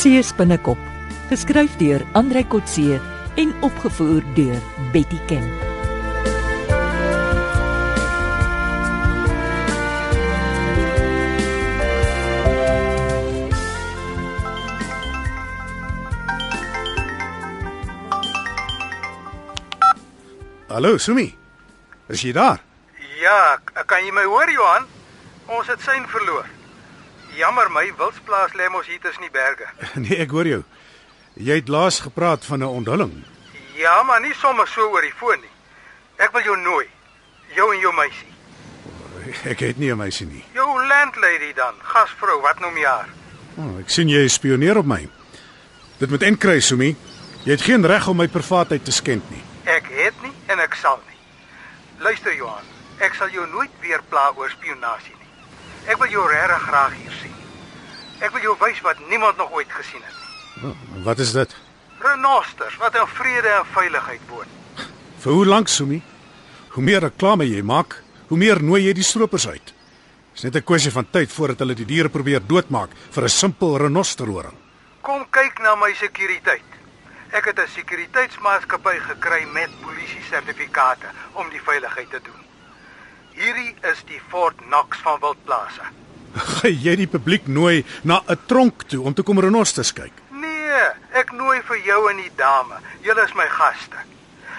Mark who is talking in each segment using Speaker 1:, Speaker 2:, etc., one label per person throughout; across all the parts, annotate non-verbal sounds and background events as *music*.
Speaker 1: See spinnekop, geskryf deur Andrei Kotse en opgevoer deur Betty Ken.
Speaker 2: Hallo, Sumi. Is jy daar?
Speaker 3: Ja, kan jy my hoor Johan? Ons het sein verloor. Jammer my wildsplaas lê mos hier tussen die berge. *laughs*
Speaker 2: Nee, ek hoor jou. Jy het laas gepraat van 'n onthulling.
Speaker 3: Ja, maar nie sommer so oor die foon nie. Ek wil jou nooi. Jou en jou meisie.
Speaker 2: Ek het nie 'n meisie nie.
Speaker 3: Jou landlady dan, gasvrou, wat noem jy haar?
Speaker 2: Oh, ek sien jy spioneer op my. Dit moet enkry, Sumi. Jy het geen reg om my privaatheid te skend nie.
Speaker 3: Ek het nie en ek sal nie. Luister Johan, ek sal jou nooit weer pla oor spionasie nie. Ek wil jou regtig graag hier sien. Ek wil jou wys wat niemand nog ooit gesien het nie.
Speaker 2: Oh, wat is dit?
Speaker 3: Renosters wat in vrede en veiligheid woon.
Speaker 2: Vir hoe lank, Sumi? Hoe meer reklame jy maak, hoe meer nooi jy die stroopers uit. Dis net 'n kwessie van tyd voordat hulle die diere probeer doodmaak vir 'n simpel renosterhoring.
Speaker 3: Kom kyk na my sekuriteit. Ek het 'n sekuriteitsmaatskappy gekry met polisie sertifikate om die veiligheid te doen. Hierdie is die Fort Knox van Wildplase. *laughs*
Speaker 2: Gaan jy die publiek nooi na 'n tronk toe om te kom renosters kyk?
Speaker 3: Nee, ek nooi vir jou en die dame. Julle is my gaste.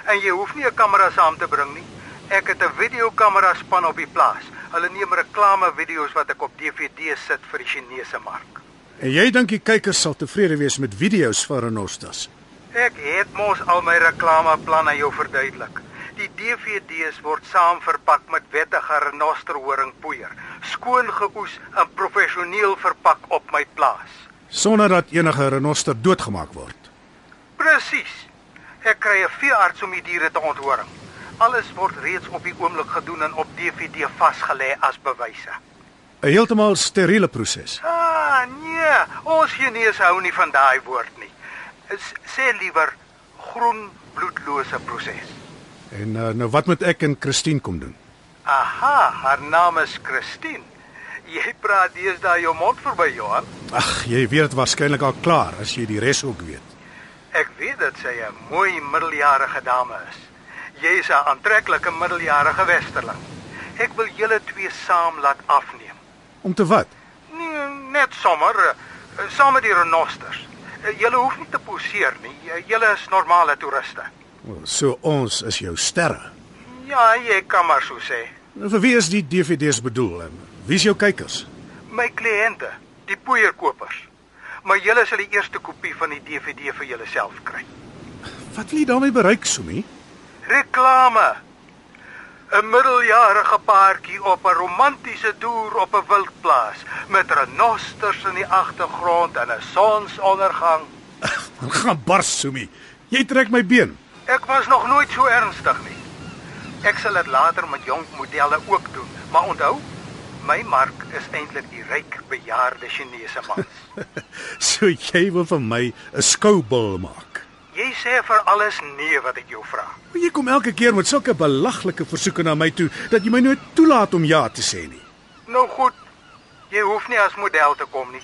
Speaker 3: En jy hoef nie 'n kamera saam te bring nie. Ek het 'n videokamera span op die plaas. Hulle neem reklame-video's wat ek op DVD sit vir die Chinese mark.
Speaker 2: En jy dink die kykers sal tevrede wees met video's van renosters?
Speaker 3: Ek het mos al my reklameplan aan jou verduidelik. Die DVD's word saam verpak met wettige renosterhoring poeier, skoon geoes en professioneel verpak op my plaas.
Speaker 2: sonder dat enige renoster doodgemaak word.
Speaker 3: Presies. Ek kry 'n veearts om die diere te onthoring. Alles word reeds op die oomblik gedoen en op DVD vasgelê as bewyse.
Speaker 2: 'n Heeltemal steriele proses.
Speaker 3: Ah, nee, ons genees hou nie van daai woord nie. S sê liewer groen bloedlose proses.
Speaker 2: En uh, nou wat moet ek en Christine kom doen?
Speaker 3: Aha, haar naam is Christine. Jy praat deesdae jou mond verby, Johan.
Speaker 2: Ag, jy weet dit waarskynlik al klaar as jy die res ook weet.
Speaker 3: Ek weet dat sy 'n mooi middeljarige dame is. Jy is 'n aantreklike middeljarige westerling. Ek wil julle twee saam laat afneem.
Speaker 2: Om te wat?
Speaker 3: Nee, net sommer uh, saam met die renosters. Uh, julle hoef nie te poseer nie. Julle is normale toeriste.
Speaker 2: So ons is jou sterre.
Speaker 3: Ja, jy kan maar so sê.
Speaker 2: Nou, vir wie is die DVD's bedoel? En wie is jou kykers?
Speaker 3: My kliënte, die poeierkopers. Maar julle sal die eerste kopie van die DVD vir julleself kry.
Speaker 2: Wat wil jy daarmee bereik, Sumi?
Speaker 3: Reklame. 'n Middeljarige paartjie op 'n romantiese toer op 'n wildplaas met renosters in die agtergrond en 'n sonsondergang.
Speaker 2: Gaan bars, Sumi. Jy trek my been.
Speaker 3: Ek was nog nooit so ernstig nie. Ek sal dit later met jong modelle ook doen, maar onthou, my mark is eintlik die ryk bejaarde Chinese mans. *laughs*
Speaker 2: So jy wil vir my 'n skoubul maak.
Speaker 3: Jy sê vir alles nee wat ek jou vra.
Speaker 2: Maar jy kom elke keer met sulke belaglike versoeke na my toe dat jy my nooit toelaat om ja te sê nie.
Speaker 3: Nou goed. Jy hoef nie as model te kom nie.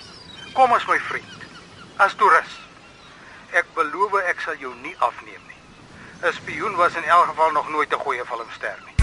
Speaker 3: Kom as my vriend. As toerist. Ek beloof ek sal jou nie afneem nie. 'n Spioen was in elk geval nog nooit 'n goeie filmster nie.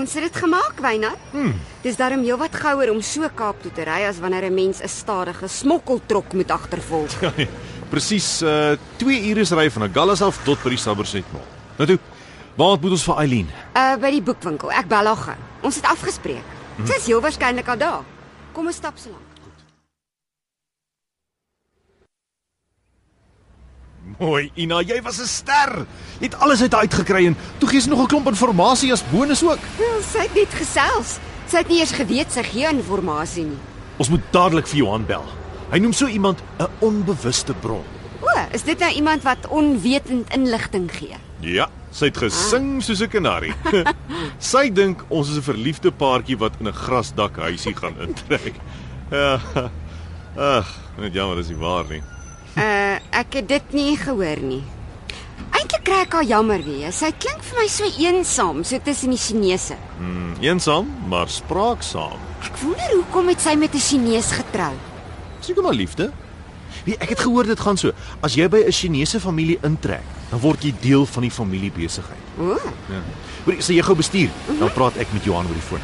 Speaker 4: Ons het dit gemaak, Wynand. Hmm. Dis darm heelwat gouer om so Kaap toe te ry as wanneer 'n mens 'n stadige smokkeltrok moet agtervolg. *laughs*
Speaker 5: Ja nee, presies uh 2 ure se ry van Agallas af tot by die Somerset Mall. Nou toe, waar moet ons vir Eileen?
Speaker 4: Uh by die boekwinkel. Ek bel haar gou. Ons het afgespreek. Sy is heel waarskynlik al daar. Kom ons stap so lank.
Speaker 5: Mooi, Ina, jy was 'n ster. Jy het alles uit haar uitgekry en toe gee sy nog 'n klomp inligting as bonus ook.
Speaker 4: Wel, sy het net gesels. Sy het nie eers geweet sy gee inligting nie.
Speaker 5: Ons moet dadelik vir Johan bel. Hy noem so iemand 'n onbewuste bron.
Speaker 4: O, is dit nou iemand wat onwetend inligting gee?
Speaker 5: Ja, sy het gesing soos 'n kanarie. *laughs* sy dink ons is 'n verliefde paartjie wat in 'n grasdak huisie gaan intrek. Ja. *laughs* Ag, net jammer dis nie waar nie.
Speaker 4: Uh, ek het dit nie gehoor nie. Eintlik kry ek haar jammer wees. Sy klink vir my so eensaam, so tussen die Chinese.
Speaker 5: Hmm, eensaam, maar spraaksaam.
Speaker 4: Ek wonder hoekom het sy met 'n Chinees getrou?
Speaker 5: Seker maar liefde. Wie ek het gehoor dit gaan so. As jy by 'n Chinese familie intrek, dan word jy deel van die familiebesigheid.
Speaker 4: O,
Speaker 5: Ja. Hoor, sê jy gou bestuur, dan praat ek met Johan oor die foon.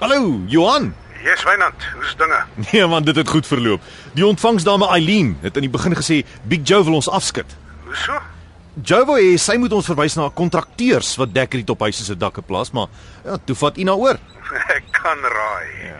Speaker 5: Hallo, Johan.
Speaker 3: Yes, Wynand, hoe's dinge? *laughs*
Speaker 5: Nee man, dit het goed verloop. Die ontvangsdame Eileen het aan die begin gesê Big Joe wil ons afskud.
Speaker 3: Hoe so?
Speaker 5: Joe wou hê sy moet ons verwys na kontrakteurs wat dekker op huise se dakke plaas, maar ja, toe vat Ina oor. *laughs*
Speaker 3: Ek kan raai.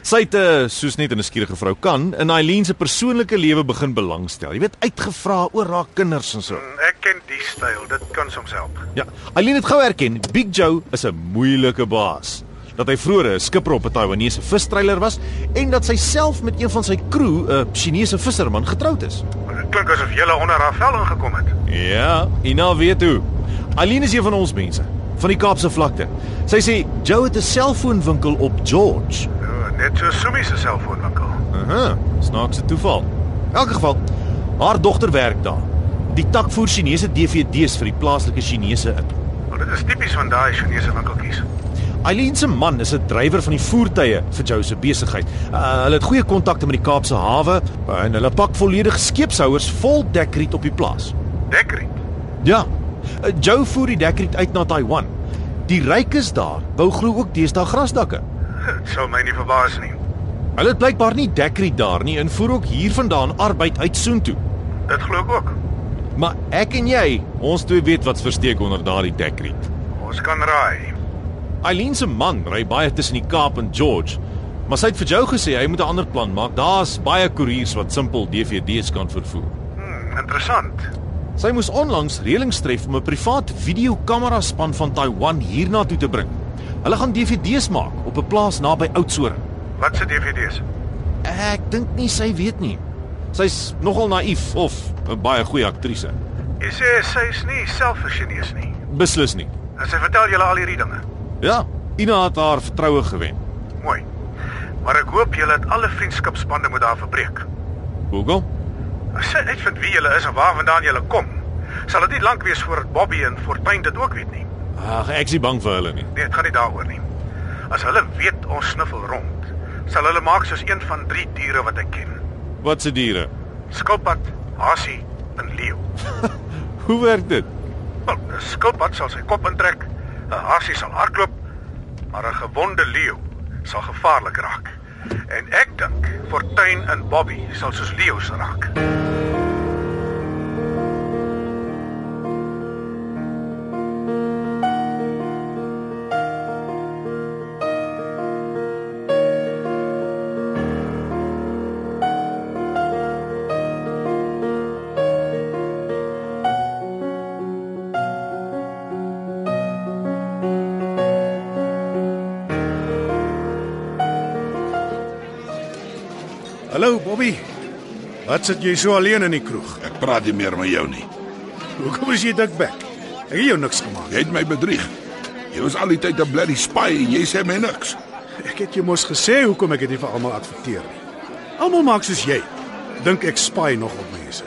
Speaker 5: Sy het uh, soos net 'n nuuskierige vrou kan in Eileen se persoonlike lewe begin belangstel. Jy weet, uitgevra oor haar kinders en so.
Speaker 3: Ek ken die styl, dit kan soms help.
Speaker 5: Ja, Eileen het gou erken Big Joe is 'n moeilike baas. Dat hy vroeër 'n skipper op 'n Taiwanese vistreiler was en dat sy self met een van sy crew, 'n Chinese visserman, getroud is.
Speaker 3: Dit klink asof jy onder haar vel ingekom het.
Speaker 5: Ja, Ina weet hoe. Eileen is een van ons mense van die Kaapse vlakte. Sy sê Joe het 'n selfoonwinkel op George.
Speaker 3: O, net so Sumi se selfoonwinkel.
Speaker 5: Aha, snaakse toeval. In elk geval, haar dogter werk daar. Die tak voer Chinese DVD's vir die plaaslike Chinese in.
Speaker 3: Maar dit is tipies van daai Chinese winkeltjies.
Speaker 5: Eileen se man is 'n drywer van die voertuie vir Joe se besigheid. Uh, hulle het goeie kontakte met die Kaapse hawe uh, en hulle pak volledig skeepshouers vol dekriet op die plaas.
Speaker 3: Dekriet.
Speaker 5: Ja. Uh, Joe voer die dekriet uit na Taiwan. Die rykes daar bou glo ook deesdae grasdakke.
Speaker 3: Dit sou my nie verbaas nie.
Speaker 5: Hulle het blykbaar nie dekriet daar nie en voer ook hiervandaan arbeid uit Soontoe.
Speaker 3: Dit glo ek ook.
Speaker 5: Maar ek en jy, ons twee weet wat's versteek onder daardie dekriet.
Speaker 3: Ons kan raai.
Speaker 5: Eileen se man ry baie tussen die Kaap en George. Maar sy het vir Joe gesê hy moet 'n ander plan maak. Daar's baie koeriers wat simpel DVD's kan vervoer.
Speaker 3: Hmm, interessant.
Speaker 5: Sy moes onlangs reëlings tref om 'n privaat videokamera span van Taiwan hiernatoe te bring. Hulle gaan DVD's maak op 'n plaas naby Oudtshoorn.
Speaker 3: Wat se DVD's?
Speaker 5: Ek dink nie sy weet nie. Sy's nogal naïef of 'n baie goeie aktrise.
Speaker 3: Jy sê sy's nie self 'n Chinese nie.
Speaker 5: Beslis nie.
Speaker 3: En sy vertel julle al hierdie dinge.
Speaker 5: Ja, Ina het haar vertroue gewen.
Speaker 3: Mooi. Maar ek hoop julle het alle vriendskapsbande met haar verbreek.
Speaker 5: Google?
Speaker 3: As sy uitvind wie julle is en waarvandaan julle kom, sal dit nie lank wees voordat Bobby en Fortuin dit ook weet nie.
Speaker 5: Ag, ek is nie bang vir hulle nie.
Speaker 3: Nee, dit gaan nie daaroor nie. As hulle weet ons sniffel rond, sal hulle maak soos een van drie diere wat ek ken.
Speaker 5: Wat se diere?
Speaker 3: Skilpad, hasie en leeu. *laughs*
Speaker 5: Hoe werk dit?
Speaker 3: Wel, skilpad sal sy kop intrek, 'n hasie sal hardloop, maar 'n gewonde leeu sal gevaarlik raak. En ek dink Fortuin en Bobby sal soos leeu's raak.
Speaker 2: Hallo Bobby. Wat sit jy so alleen in die kroeg?
Speaker 6: Ek praat nie meer met jou nie.
Speaker 2: Hoekom is jy dikbek? Ek het jou niks gemaak.
Speaker 6: Jy het my bedrieg. Jy was al die tyd 'n bloody spy en jy sê my niks.
Speaker 2: Ek het jou mos gesê hoekom ek dit nie vir almal adverteer nie. Almal maak soos jy. Dink ek spy nog op mense.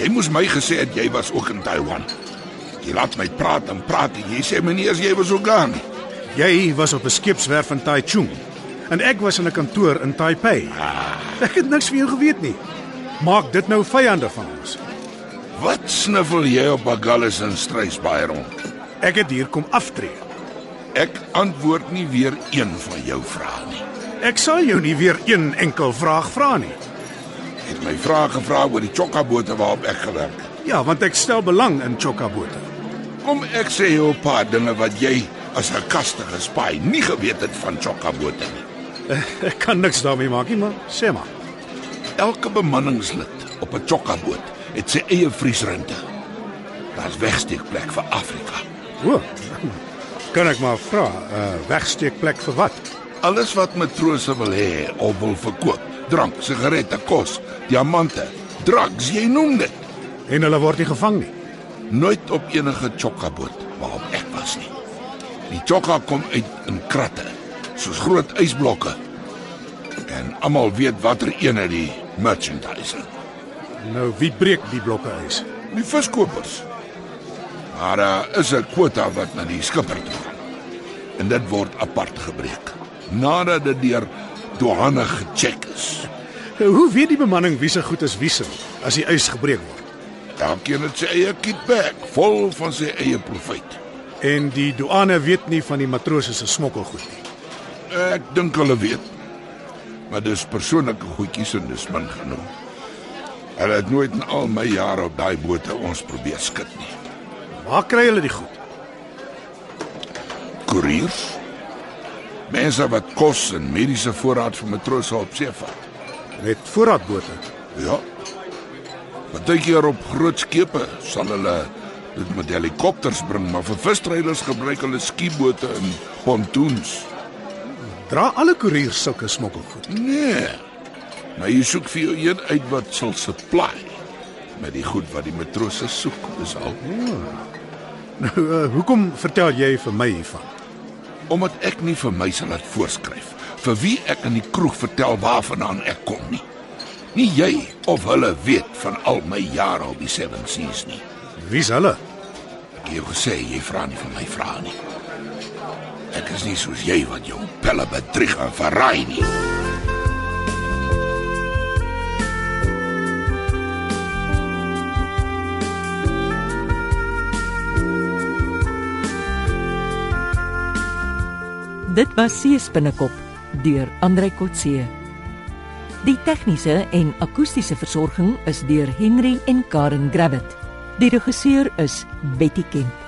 Speaker 6: Jy moes my gesê het jy was ook in Taiwan. Jy laat my praat en praat en jy sê my nie as jy was ook daar nie.
Speaker 2: Jy was op 'n skeepswerf in Taichung en ek was in 'n kantoor in Taipei. Ek het niks van jou geweet nie. Maak dit nou vyande van ons.
Speaker 6: Wat sniffel jy op Bagallas en Strysbaai rond?
Speaker 2: Ek het hier kom aftree.
Speaker 6: Ek antwoord nie weer een van jou vrae nie.
Speaker 2: Ek sal jou nie weer een enkel vraag vra nie.
Speaker 6: Jy het my vrae gevra oor die chokkabote waarop ek gewerk het.
Speaker 2: Ja, want ek stel belang in chokkabote.
Speaker 6: Kom ek sê jou 'n paar dinge wat jy as 'n kastige spy nie geweet het van chokkabote nie. *laughs*
Speaker 2: Ek kan niks daarmee maak nie, maar sê maar.
Speaker 6: Elke bemanningslid op 'n chokka-boot het sy eie vriesruimte. Daar's wegsteekplek vir Afrika.
Speaker 2: O. Kan ek maar vra, uh, wegsteekplek vir wat?
Speaker 6: Alles wat matrose wil hê of wil verkoop. Drank, sigarette, kos, diamante, drugs, jy noem dit.
Speaker 2: En hulle word nie gevang nie.
Speaker 6: Nooit op enige chokka-boot waarop ek was nie. Die chokka kom uit in kratte, soos groot ysblokke. En almal weet watter ene die merchandising.
Speaker 2: Nou wie breek die blokke ys?
Speaker 6: Die viskopers. Maar daar is 'n kwota wat na die skipper toe gaan. En dit word apart gebreek nadat dit deur douane gecheck is.
Speaker 2: Hoe weet die bemanning wie se goed is wie se as die ys gebreek word?
Speaker 6: Elkeen het sy eie kitbag vol van sy eie profit.
Speaker 2: En die douane weet nie van die matrose se smokkelgoed nie.
Speaker 6: Ek dink hulle weet. Maar dis persoonlike goedjies en dis min genoeg. Hulle het nooit in al my jare op daai bote ons probeer skud nie.
Speaker 2: Waar kry hulle die goed?
Speaker 6: Koeriers. Mense wat kos en mediese voorraad vir matrose op see vat.
Speaker 2: Met voorraadbote.
Speaker 6: Ja. Partykeer op groot skepe sal hulle dit met helikopters bring, maar vir visdrywers gebruik hulle skiebote en pontoons.
Speaker 2: Dra alle koeriers sulke smokkelgoed.
Speaker 6: Nee. Maar jy soek vir jou een uit wat sal supply met die goed wat die matrose soek, dis al.
Speaker 2: Nou, uh, hoekom vertel jy vir my hiervan?
Speaker 6: Omdat ek nie vir my sal laat voorskryf vir wie ek in die kroeg vertel waarvandaan ek kom nie. Nie jy of hulle weet van al my jare op die Seven Seas nie.
Speaker 2: Wie's hulle?
Speaker 6: Ek het jou gesê jy vra nie van my vra nie. Ek is nie soos jy wat jou pelle bedrieg en verraai nie.
Speaker 1: Dit was Seespinnekop deur Andrei Kotse. Die tegniese en akoestiese versorging is deur Henry en Karen Gravett. Die regisseur is Betty Kemp.